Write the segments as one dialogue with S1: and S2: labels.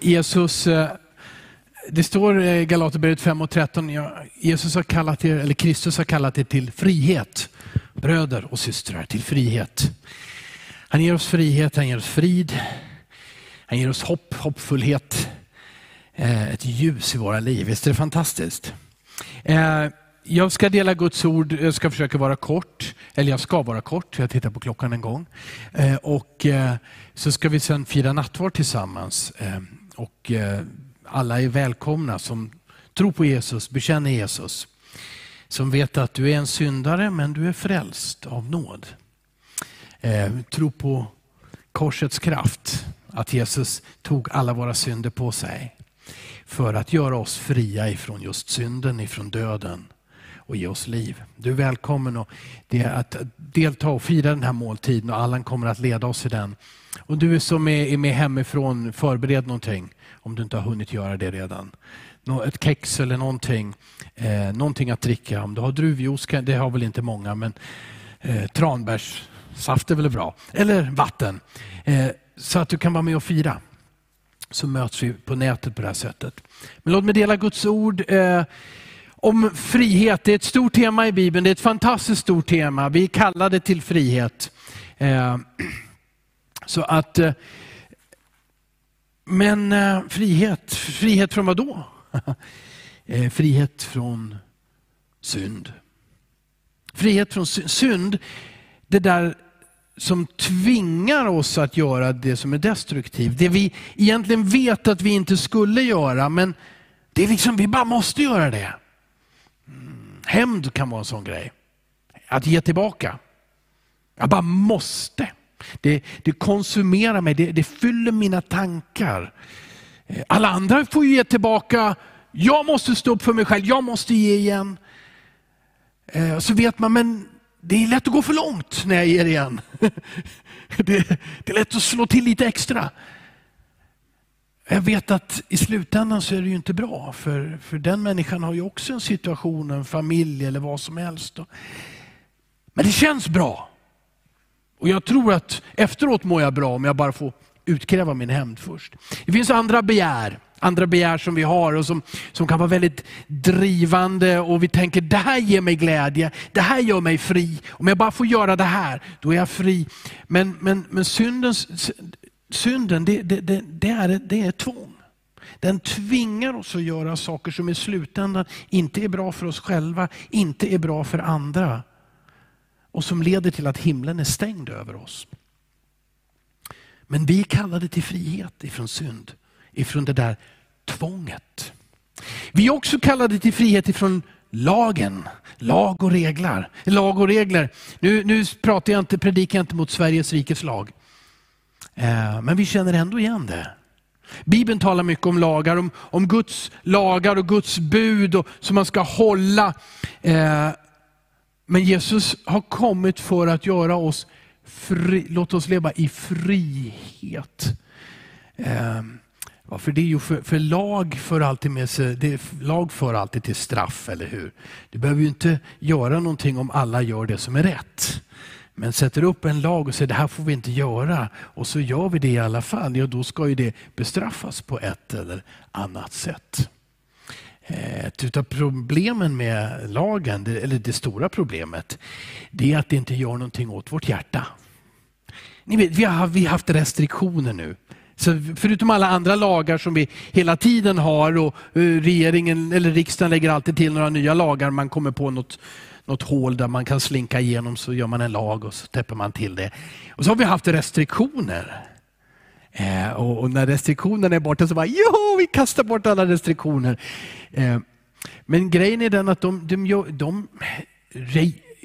S1: Jesus, eh, det står i Galaterbrevet 5 och 13, Jesus har kallat er, eller Kristus har kallat er till frihet. Bröder och systrar, till frihet. Han ger oss frihet, han ger oss frid, han ger oss hopp, hoppfullhet, eh, ett ljus i våra liv. Visst är det fantastiskt? Eh, jag ska dela Guds ord, jag ska försöka vara kort, eller jag ska vara kort, jag tittar på klockan en gång. Och så ska vi sen fira nattvard tillsammans. Och eh, alla är välkomna som tror på Jesus, bekänner Jesus. Som vet att du är en syndare men du är frälst av nåd. Eh, tro på korsets kraft, att Jesus tog alla våra synder på sig för att göra oss fria ifrån just synden, ifrån döden och ge oss liv. Du är välkommen att delta och fira den här måltiden och Allan kommer att leda oss i den. Och du som är med hemifrån, förbered någonting om du inte har hunnit göra det redan. Ett kex eller någonting, eh, någonting att dricka. Om du har druvjuice, det har väl inte många, men eh, tranbärssaft är väl bra. Eller vatten. Eh, så att du kan vara med och fira. Så möts vi på nätet på det här sättet. Men låt mig dela Guds ord. Eh, om frihet. Det är ett stort tema i Bibeln. Det är ett fantastiskt stort tema. Vi kallar det till frihet. Eh, så att, eh, men eh, frihet, frihet från vad då? frihet från synd. Frihet från synd, det där som tvingar oss att göra det som är destruktivt. Det vi egentligen vet att vi inte skulle göra, men det är liksom, vi bara måste göra det. Hämnd kan vara en sån grej. Att ge tillbaka. Jag bara måste. Det, det konsumerar mig, det, det fyller mina tankar. Eh, alla andra får ju ge tillbaka. Jag måste stå upp för mig själv, jag måste ge igen. Eh, så vet man, men det är lätt att gå för långt när jag ger igen. Det, det är lätt att slå till lite extra. Jag vet att i slutändan så är det ju inte bra, för, för den människan har ju också en situation, en familj eller vad som helst. Men det känns bra. Och jag tror att efteråt mår jag bra om jag bara får utkräva min hämnd först. Det finns andra begär, andra begär som vi har och som, som kan vara väldigt drivande och vi tänker det här ger mig glädje, det här gör mig fri. Om jag bara får göra det här, då är jag fri. Men, men, men syndens, synden det, det, det, det, är, det är tvång. Den tvingar oss att göra saker som i slutändan inte är bra för oss själva, inte är bra för andra. Och som leder till att himlen är stängd över oss. Men vi är kallade till frihet ifrån synd, ifrån det där tvånget. Vi är också kallade till frihet ifrån lagen, lag och regler. Lag och regler. Nu, nu pratar jag inte, predikar jag inte mot Sveriges rikes lag. Eh, men vi känner ändå igen det. Bibeln talar mycket om lagar, om, om Guds lagar och Guds bud och, som man ska hålla. Eh, men Jesus har kommit för att göra oss fri, låt oss leva i frihet. Eh, för det är ju för, för, lag för alltid med sig, det, lag för alltid till straff, eller hur? Du behöver ju inte göra någonting om alla gör det som är rätt. Men sätter upp en lag och säger det här får vi inte göra och så gör vi det i alla fall, ja då ska ju det bestraffas på ett eller annat sätt. Eh, ett av problemen med lagen, eller det stora problemet, det är att det inte gör någonting åt vårt hjärta. Ni vet, vi har, vi har haft restriktioner nu. Så förutom alla andra lagar som vi hela tiden har och eh, regeringen eller riksdagen lägger alltid till några nya lagar, man kommer på något något hål där man kan slinka igenom så gör man en lag och så täpper man till det. Och så har vi haft restriktioner. Eh, och, och, när restriktionerna är borta så bara, jo, vi kastar bort alla restriktioner. Eh, men grejen är den att de, de, de,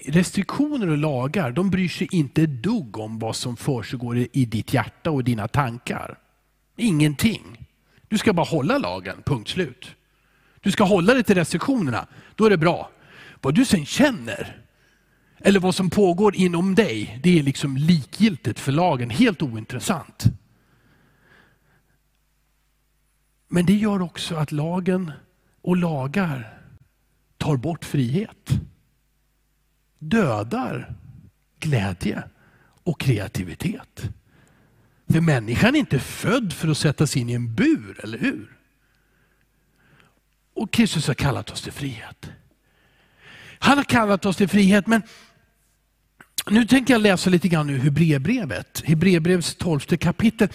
S1: restriktioner och lagar, de bryr sig inte ett dugg om vad som försiggår i, i ditt hjärta och dina tankar. Ingenting. Du ska bara hålla lagen, punkt slut. Du ska hålla dig till restriktionerna, då är det bra. Vad du sen känner, eller vad som pågår inom dig, det är liksom likgiltigt för lagen, helt ointressant. Men det gör också att lagen och lagar tar bort frihet. Dödar glädje och kreativitet. För människan är inte född för att sättas in i en bur, eller hur? Och Kristus har kallat oss till frihet. Han har kallat oss till frihet, men nu tänker jag läsa lite grann ur Hebreerbrevet. Hebreerbrevets tolfte kapitel.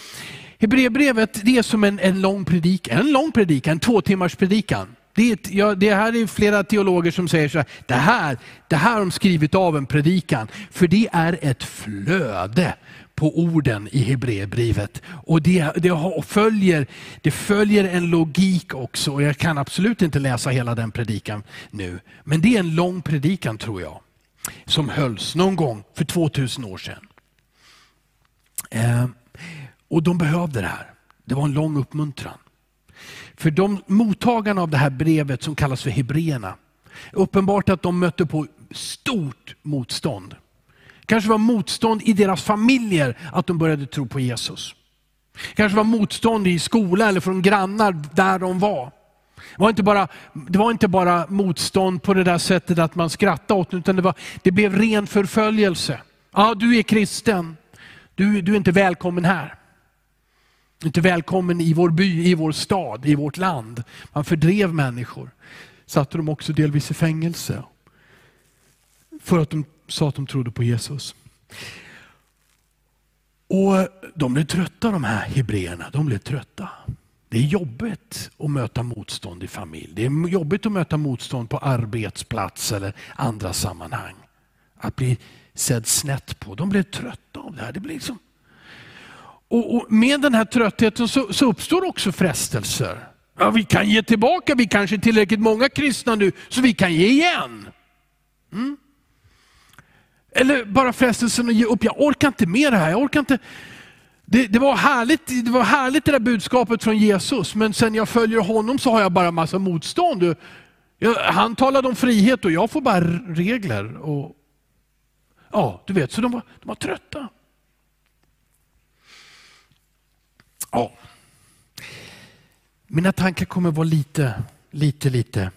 S1: Hebreerbrevet det är som en, en lång predikan, en lång predikan, en två timmars predikan. Det, är, ja, det här är flera teologer som säger så här, det här, det här har de skrivit av en predikan. För det är ett flöde på orden i Hebreerbrevet. Och det, det, följer, det följer en logik också. Och jag kan absolut inte läsa hela den predikan nu. Men det är en lång predikan tror jag. Som hölls någon gång för 2000 år sedan. Eh, och de behövde det här. Det var en lång uppmuntran. För de mottagarna av det här brevet som kallas för Hebreerna, uppenbart att de mötte på stort motstånd. Kanske var motstånd i deras familjer att de började tro på Jesus. Kanske var motstånd i skola eller från grannar där de var. Det var, inte bara, det var inte bara motstånd på det där sättet att man skrattade åt utan det, var, det blev ren förföljelse. Ja, du är kristen. Du, du är inte välkommen här. Du är inte välkommen i vår by, i vår stad, i vårt land. Man fördrev människor. Satte dem också delvis i fängelse. För att de sa att de trodde på Jesus. Och De blev trötta de här hebreerna. De blev trötta. Det är jobbigt att möta motstånd i familj. Det är jobbigt att möta motstånd på arbetsplats eller andra sammanhang. Att bli sedd snett på. De blev trötta av det här. Det blir liksom... och, och med den här tröttheten så, så uppstår också frestelser. Ja, vi kan ge tillbaka, vi kanske är tillräckligt många kristna nu så vi kan ge igen. Mm. Eller bara frestelsen att ge upp. Jag orkar inte med det här. Jag orkar inte. Det, det, var härligt, det var härligt det där budskapet från Jesus, men sen jag följer honom så har jag bara massa motstånd. Jag, han talade om frihet och jag får bara regler. Och, ja, du vet, så de var, de var trötta. Ja. Mina tankar kommer vara lite, lite, lite,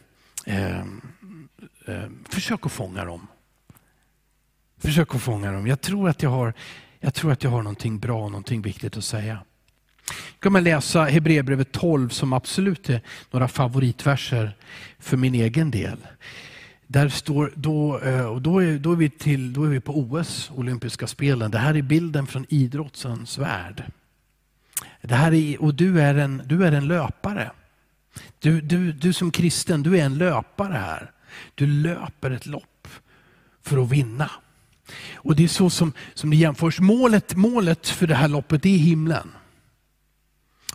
S1: eh, eh, försök att fånga dem. Försök att fånga dem. Jag tror att jag har, jag tror att jag har någonting bra, någonting viktigt att säga. kan man läsa Hebreerbrevet 12 som absolut är några favoritverser för min egen del. Där står, då, eh, och då, är, då, är vi till, då är vi på OS, olympiska spelen. Det här är bilden från idrottens värld. Det här är, och du är en, du är en löpare. Du, du, du som kristen, du är en löpare här. Du löper ett lopp för att vinna. Och det är så som, som det jämförs. Målet, målet för det här loppet är himlen.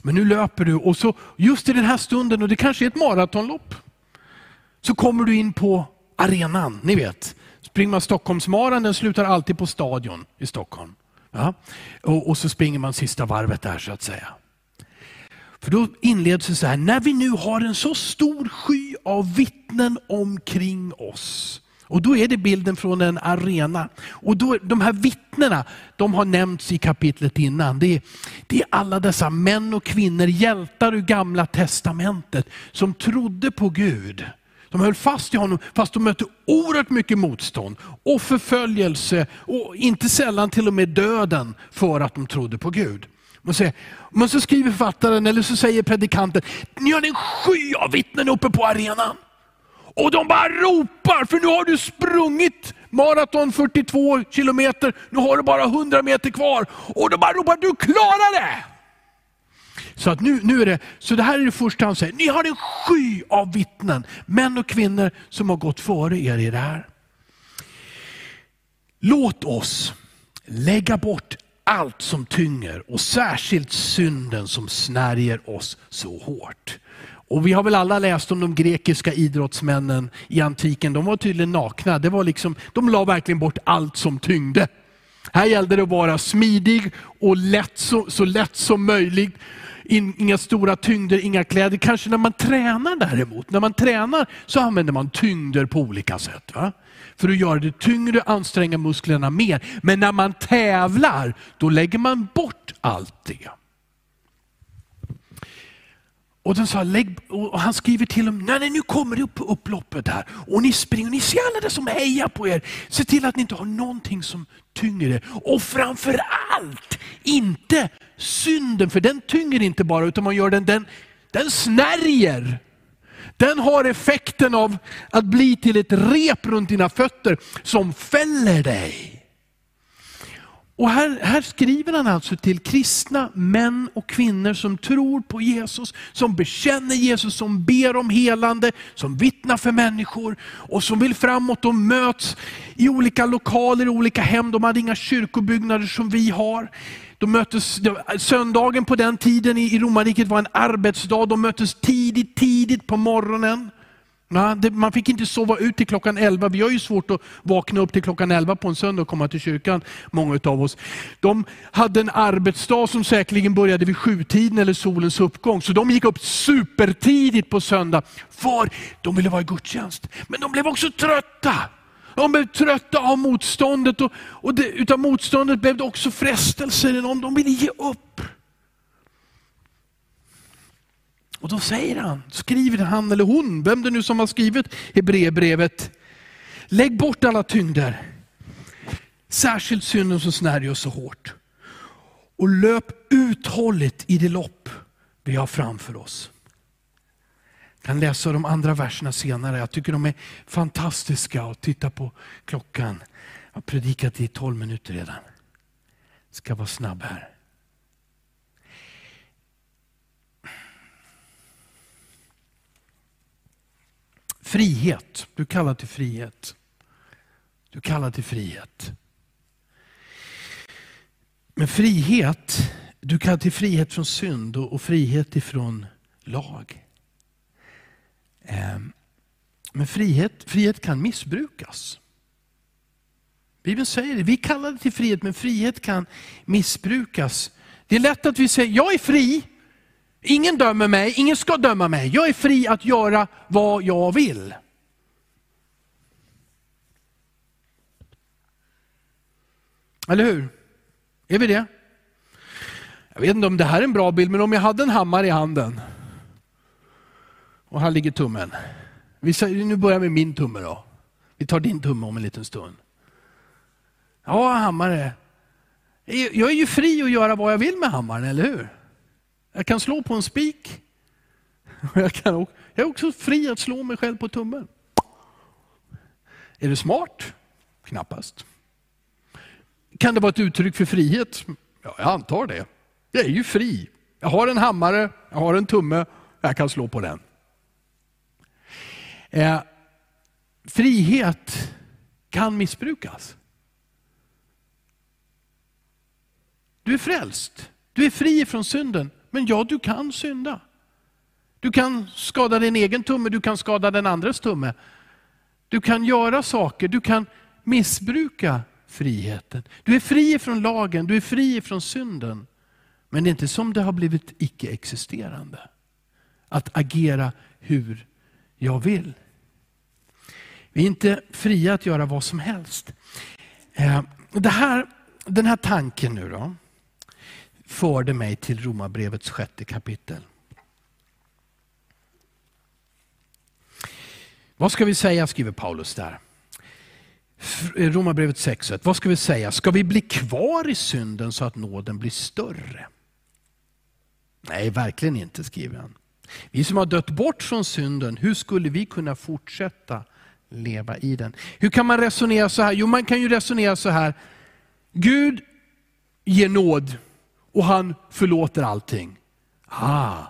S1: Men nu löper du och så just i den här stunden, och det kanske är ett maratonlopp, så kommer du in på arenan. Ni vet, springer man Stockholmsmaran, den slutar alltid på stadion i Stockholm. Ja? Och, och, så springer man sista varvet där så att säga. För då inleds det så här, när vi nu har en så stor sky av vittnen omkring oss och då är det bilden från en arena. Och då, de här vittnena, de har nämnts i kapitlet innan. Det är, det är alla dessa män och kvinnor, hjältar ur gamla testamentet, som trodde på Gud. De höll fast i honom fast de mötte oerhört mycket motstånd och förföljelse och inte sällan till och med döden för att de trodde på Gud. Men så skriver författaren, eller så säger predikanten, ni har en sky av vittnen uppe på arenan. Och de bara ropar, för nu har du sprungit maraton 42 kilometer, nu har du bara 100 meter kvar. Och de bara ropar, du klarar det! Så, att nu, nu är det, så det här är det första han säger, ni har en sky av vittnen, män och kvinnor som har gått före er i det här. Låt oss lägga bort allt som tynger och särskilt synden som snärjer oss så hårt. Och vi har väl alla läst om de grekiska idrottsmännen i antiken. De var tydligen nakna. Det var liksom, de la verkligen bort allt som tyngde. Här gällde det att vara smidig och lätt, så, så lätt som möjligt. In, inga stora tyngder, inga kläder. Kanske när man tränar däremot. När man tränar så använder man tyngder på olika sätt. Va? För att göra det tyngre, anstränga musklerna mer. Men när man tävlar, då lägger man bort allt det. Och, de sa, lägg, och han skriver till dem, nej, nej nu kommer upp på upploppet här och ni springer, ni ser alla det som hejar på er. Se till att ni inte har någonting som tynger er. Och framför allt inte synden, för den tynger inte bara utan man gör den, den, den snärjer. Den har effekten av att bli till ett rep runt dina fötter som fäller dig. Och här, här, skriver han alltså till kristna män och kvinnor som tror på Jesus, som bekänner Jesus, som ber om helande, som vittnar för människor och som vill framåt. De möts i olika lokaler, i olika hem. De hade inga kyrkobyggnader som vi har. De möttes, söndagen på den tiden i romarriket var en arbetsdag. De möttes tidigt, tidigt på morgonen. Man fick inte sova ut till klockan 11. Vi har ju svårt att vakna upp till klockan 11 på en söndag och komma till kyrkan, många av oss. De hade en arbetsdag som säkerligen började vid sjutiden eller solens uppgång. Så de gick upp supertidigt på söndag, för de ville vara i gudstjänst. Men de blev också trötta. De blev trötta av motståndet och, och det, utav motståndet blev det också frestelser. De ville ge upp. Och då säger han, skriver han eller hon, vem det nu som har skrivit Hebreerbrevet, lägg bort alla tyngder, särskilt synden som snärjer oss så hårt. Och löp uthålligt i det lopp vi har framför oss. Jag kan läsa de andra verserna senare. Jag tycker de är fantastiska. Och titta på klockan. Jag har predikat i 12 minuter redan. Jag Ska vara snabb här. Frihet. Du kallar till frihet. Du kallar till frihet. Men frihet, du kallar till frihet från synd och, frihet ifrån lag. Ehm, men frihet, frihet kan missbrukas. Bibeln säger det, vi kallar det till frihet, men frihet kan missbrukas. Det är lätt att vi säger, jag är fri, Ingen dömer mig, ingen ska döma mig. Jag är fri att göra vad jag vill. Eller hur? Är vi det? Jag vet inte om det här är en bra bild, men om jag hade en hammare i handen och här ligger tummen. Vi säger, nu börjar vi med min tumme då. Vi tar din tumme om en liten stund. Ja, hammare. Jag är ju fri att göra vad jag vill med hammaren, eller hur? Jag kan slå på en spik. Jag, kan, jag är också fri att slå mig själv på tummen. Är det smart? Knappast. Kan det vara ett uttryck för frihet? Ja, jag antar det. Jag är ju fri. Jag har en hammare, jag har en tumme, jag kan slå på den. Eh, frihet kan missbrukas. Du är frälst. Du är fri från synden. Men ja, du kan synda. Du kan skada din egen tumme, du kan skada den andres tumme. Du kan göra saker, du kan missbruka friheten. Du är fri från lagen, du är fri från synden. Men det är inte som det har blivit icke-existerande. Att agera hur jag vill. Vi är inte fria att göra vad som helst. Eh, det här, den här tanken nu då, förde mig till Romarbrevets sjätte kapitel. Vad ska vi säga, skriver Paulus där. Eh, Romarbrevet 6.1. Vad ska vi säga? Ska vi bli kvar i synden så att nåden blir större? Nej, verkligen inte, skriver han. Vi som har dött bort från synden, hur skulle vi kunna fortsätta leva i den? Hur kan man resonera så här? Jo, man kan ju resonera så här. Gud ger nåd och han förlåter allting. Ah,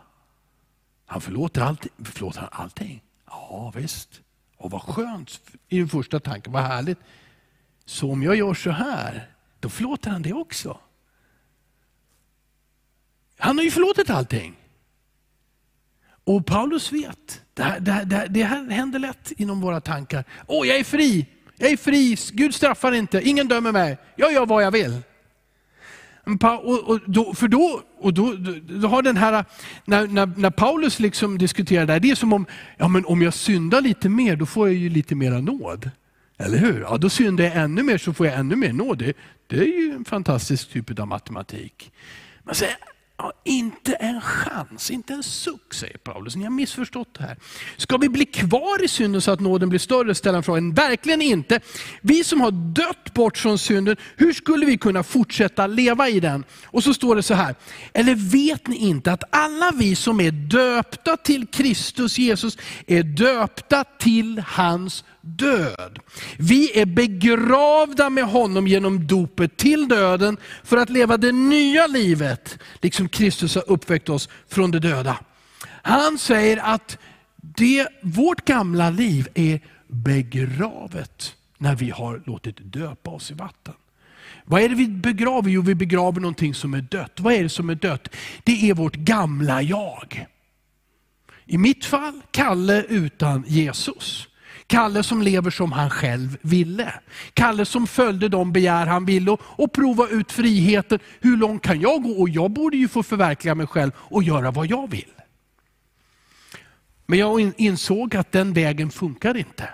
S1: han förlåter allting. Förlåter han allting? Ja visst. Och vad skönt i den första tanken, vad härligt. Så om jag gör så här, då förlåter han det också. Han har ju förlåtit allting. Och Paulus vet, det här, det, här, det, här, det här händer lätt inom våra tankar. Åh, oh, jag är fri, jag är fri, Gud straffar inte, ingen dömer mig, jag gör vad jag vill. Och, och då, för då, och då, då har den här, när, när, när, Paulus liksom diskuterar det här, det är som om, ja men om jag syndar lite mer, då får jag ju lite mera nåd. Eller hur? Ja, då syndar jag ännu mer så får jag ännu mer nåd. Det, det är ju en fantastisk typ av matematik. Man säger, Ja, inte en chans, inte en suck, säger Paulus. Ni har missförstått det här. Ska vi bli kvar i synden så att nåden blir större? ställer han frågan. Verkligen inte. Vi som har dött bort från synden, hur skulle vi kunna fortsätta leva i den? Och så står det så här. Eller vet ni inte att alla vi som är döpta till Kristus Jesus är döpta till hans död. Vi är begravda med honom genom dopet till döden för att leva det nya livet, liksom Kristus har uppväckt oss från de döda. Han säger att det, vårt gamla liv är begravet när vi har låtit döpa oss i vatten. Vad är det vi begraver? Jo, vi begraver någonting som är dött. Vad är det som är dött? Det är vårt gamla jag. I mitt fall, Kalle utan Jesus. Kalle som lever som han själv ville. Kalle som följde de begär han ville och, och prova ut friheten. Hur långt kan jag gå? Och jag borde ju få förverkliga mig själv och göra vad jag vill. Men jag insåg att den vägen funkar inte.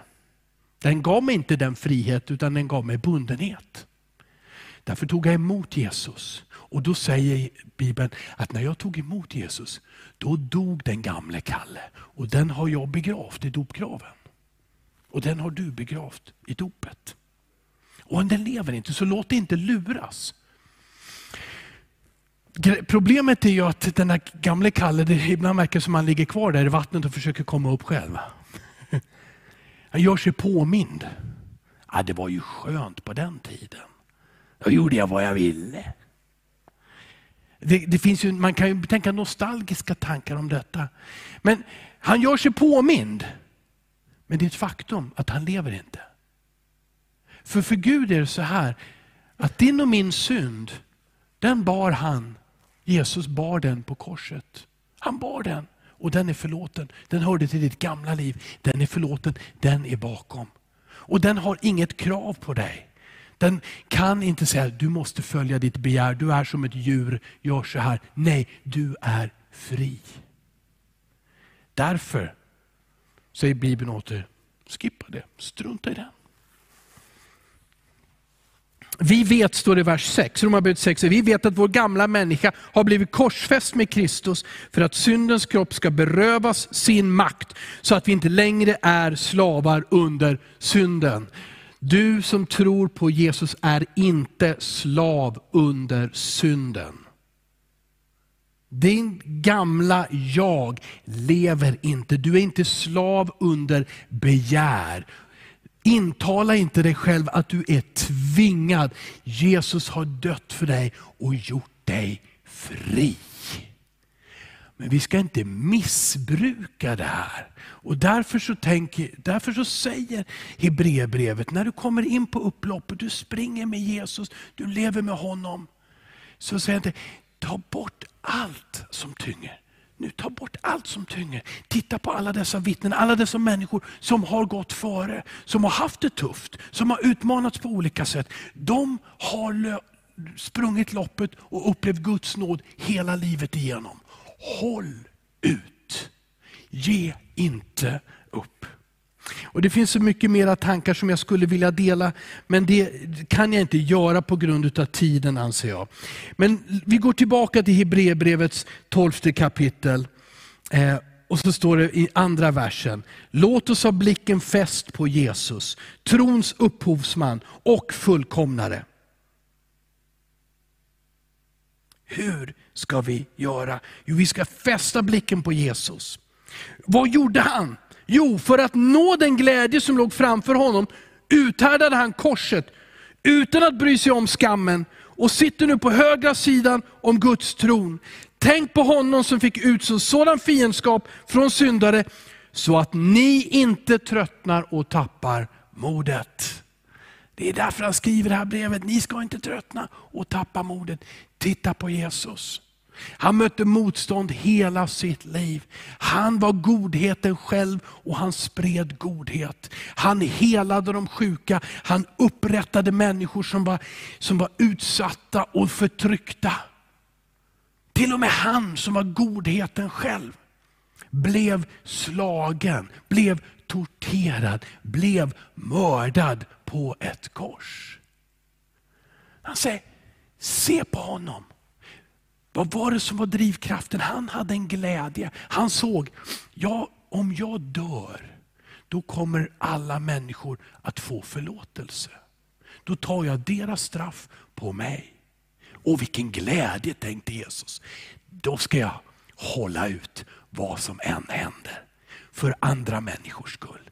S1: Den gav mig inte den frihet utan den gav mig bundenhet. Därför tog jag emot Jesus. Och då säger Bibeln att när jag tog emot Jesus, då dog den gamle Kalle. Och den har jag begravt i dopgraven. Och den har du begravt i dopet. Och om den lever inte, så låt dig inte luras. Problemet är ju att den här gamle Kalle, det ibland verkar som han ligger kvar där i vattnet och försöker komma upp själv. Han gör sig påmind. Ja, det var ju skönt på den tiden. Då gjorde jag vad jag ville. Det, det, finns ju, man kan ju tänka nostalgiska tankar om detta. Men han gör sig påmind. Men det är ett faktum att han lever inte. För för Gud är det så här, att din och min synd, den bar han. Jesus bar den på korset. Han bar den och den är förlåten. Den hörde till ditt gamla liv. Den är förlåten, den är bakom. Och den har inget krav på dig. Den kan inte säga du måste följa ditt begär, du är som ett djur, gör så här. Nej, du är fri. Därför säger Bibeln åter, skippa det, strunta i det. Vi vet, står det i vers 6, Romarbrevet 6, vi vet att vår gamla människa har blivit korsfäst med Kristus för att syndens kropp ska berövas sin makt, så att vi inte längre är slavar under synden. Du som tror på Jesus är inte slav under synden. Din gamla jag lever inte. Du är inte slav under begär. Intala inte dig själv att du är tvingad. Jesus har dött för dig och gjort dig fri. Men vi ska inte missbruka det här. Och därför så, tänker, därför så säger Hebreerbrevet, när du kommer in på upploppet, du springer med Jesus, du lever med honom. Så säger han, ta bort allt som tynger. Nu ta bort allt som tynger. Titta på alla dessa vittnen, alla dessa människor som har gått före, som har haft det tufft, som har utmanats på olika sätt. De har sprungit loppet och upplevt Guds nåd hela livet igenom. Håll ut. Ge inte upp. Och Det finns så mycket mera tankar som jag skulle vilja dela, men det kan jag inte göra på grund av tiden anser jag. Men vi går tillbaka till Hebreerbrevets tolfte kapitel. Eh, och så står det i andra versen, låt oss ha blicken fäst på Jesus, trons upphovsman och fullkomnare. Hur ska vi göra? Jo, vi ska fästa blicken på Jesus. Vad gjorde han? Jo, för att nå den glädje som låg framför honom uthärdade han korset utan att bry sig om skammen och sitter nu på högra sidan om Guds tron. Tänk på honom som fick ut sådan fiendskap från syndare så att ni inte tröttnar och tappar modet. Det är därför han skriver det här brevet. Ni ska inte tröttna och tappa modet. Titta på Jesus. Han mötte motstånd hela sitt liv. Han var godheten själv och han spred godhet. Han helade de sjuka, han upprättade människor som var, som var utsatta och förtryckta. Till och med han som var godheten själv blev slagen, blev torterad, blev mördad på ett kors. Han säger, se på honom. Vad var det som var drivkraften? Han hade en glädje. Han såg, ja, om jag dör, då kommer alla människor att få förlåtelse. Då tar jag deras straff på mig. Och vilken glädje, tänkte Jesus. Då ska jag hålla ut vad som än händer. För andra människors skull.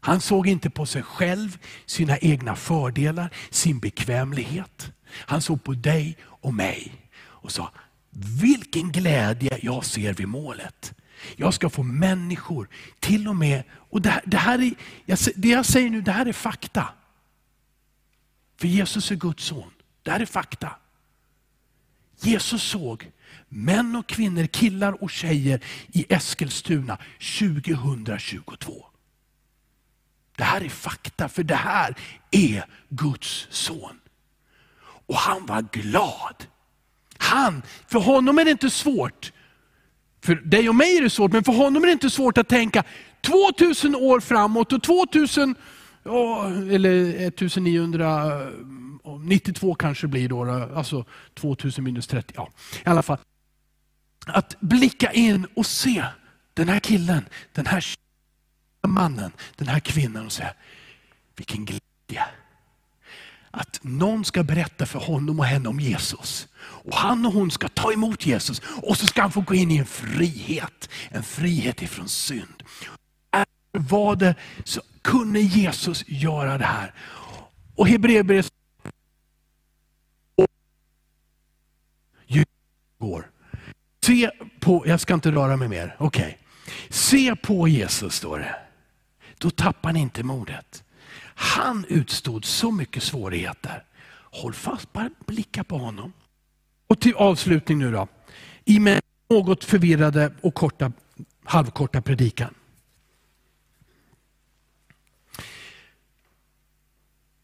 S1: Han såg inte på sig själv, sina egna fördelar, sin bekvämlighet. Han såg på dig och mig och sa, vilken glädje jag ser vid målet. Jag ska få människor, till och med, och det här, det här är, det jag säger nu, det här är fakta. För Jesus är Guds son. Det här är fakta. Jesus såg män och kvinnor, killar och tjejer i Eskilstuna 2022. Det här är fakta, för det här är Guds son. Och han var glad. Han, för honom är det inte svårt. För dig och mig är det svårt, men för honom är det inte svårt att tänka 2000 år framåt och 2000, eller 1992 kanske det blir då, alltså 2000 minus 30. Ja, I alla fall. Att blicka in och se den här killen, den här mannen, den här kvinnan och säga, vilken glädje. Att någon ska berätta för honom och henne om Jesus. Och han och hon ska ta emot Jesus och så ska han få gå in i en frihet. En frihet ifrån synd. Var det så kunde Jesus göra det här. Och Hebreerbrevet går. Se på, jag ska inte röra mig mer, okej. Okay. Se på Jesus står det. Då tappar ni inte modet. Han utstod så mycket svårigheter. Håll fast, bara blicka på honom. Och till avslutning nu då. I min något förvirrade och korta, halvkorta predikan.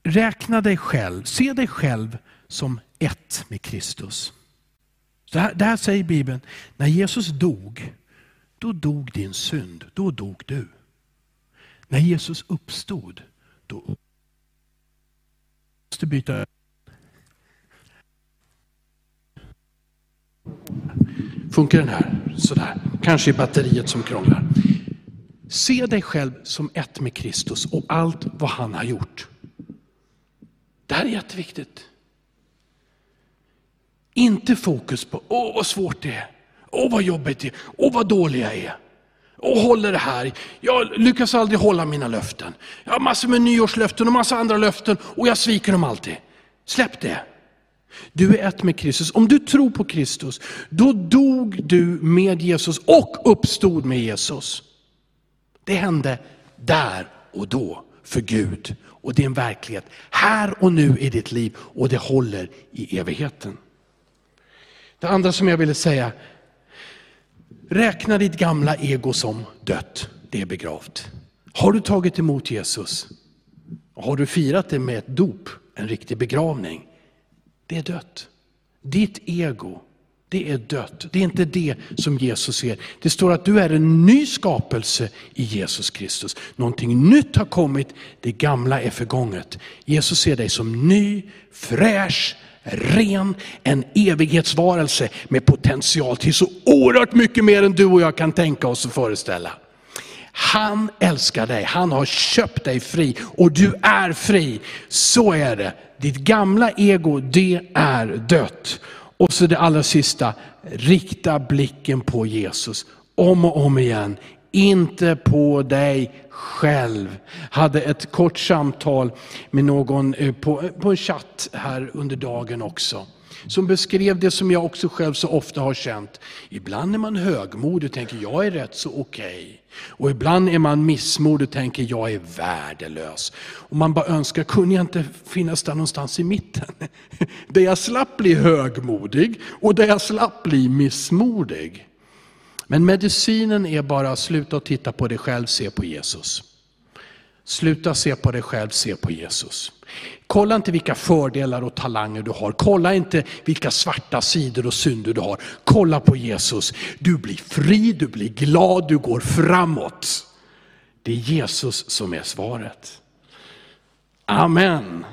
S1: Räkna dig själv, se dig själv som ett med Kristus. Så här, det här säger Bibeln, när Jesus dog, då dog din synd, då dog du. När Jesus uppstod, då måste byta Funkar den här? Sådär. Kanske är batteriet som krånglar. Se dig själv som ett med Kristus och allt vad han har gjort. Det här är jätteviktigt. Inte fokus på, åh vad svårt det är, åh vad jobbigt det är, åh vad dålig jag är. Och håller det här. Jag lyckas aldrig hålla mina löften. Jag har massor med nyårslöften och massa andra löften och jag sviker dem alltid. Släpp det. Du är ett med Kristus. Om du tror på Kristus, då dog du med Jesus och uppstod med Jesus. Det hände där och då för Gud. Och det är en verklighet här och nu i ditt liv och det håller i evigheten. Det andra som jag ville säga, räkna ditt gamla ego som dött, det är begravt. Har du tagit emot Jesus, har du firat det med ett dop, en riktig begravning, det är dött. Ditt ego, det är dött. Det är inte det som Jesus ser. Det står att du är en ny skapelse i Jesus Kristus. Någonting nytt har kommit, det gamla är förgånget. Jesus ser dig som ny, fräsch, ren, en evighetsvarelse med potential till så oerhört mycket mer än du och jag kan tänka oss och föreställa. Han älskar dig, han har köpt dig fri och du är fri. Så är det. Ditt gamla ego, det är dött. Och så det allra sista, rikta blicken på Jesus. Om och om igen. Inte på dig själv. Hade ett kort samtal med någon eh, på, eh, på en chatt här under dagen också som beskrev det som jag också själv så ofta har känt. Ibland är man högmodig och tänker jag är rätt så okej. Okay. Och ibland är man missmodig och tänker jag är värdelös. Och man bara önskar, kunde jag inte finnas där någonstans i mitten? Där jag slapp bli högmodig och där jag slapp bli missmodig. Men medicinen är bara att sluta och titta på dig själv, se på Jesus. Sluta se på dig själv, se på Jesus. Kolla inte vilka fördelar och talanger du har. Kolla inte vilka svarta sidor och synder du har. Kolla på Jesus. Du blir fri, du blir glad, du går framåt. Det är Jesus som är svaret. Amen.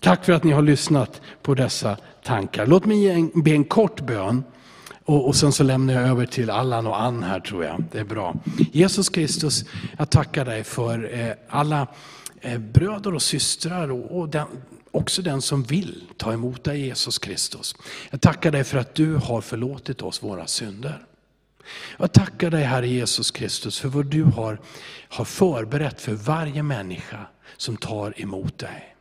S1: Tack för att ni har lyssnat på dessa tankar. Låt mig be en kort bön. Och, och sen så lämnar jag över till Allan och Ann här tror jag. Det är bra. Jesus Kristus, jag tackar dig för eh, alla eh, bröder och systrar och, och den, också den som vill ta emot dig Jesus Kristus. Jag tackar dig för att du har förlåtit oss våra synder. Jag tackar dig Herre Jesus Kristus för vad du har, har förberett för varje människa som tar emot dig.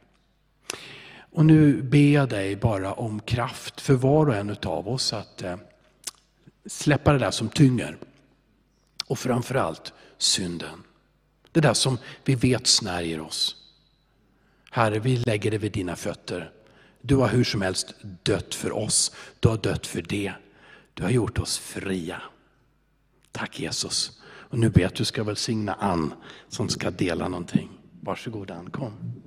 S1: Och nu ber jag dig bara om kraft för var och en av oss att eh, släppa det där som tynger. Och framförallt synden. Det där som vi vet snärjer oss. Herre, vi lägger det vid dina fötter. Du har hur som helst dött för oss. Du har dött för det. Du har gjort oss fria. Tack Jesus. Och nu ber jag att du ska välsigna Ann som ska dela någonting. Varsågod Ann, kom.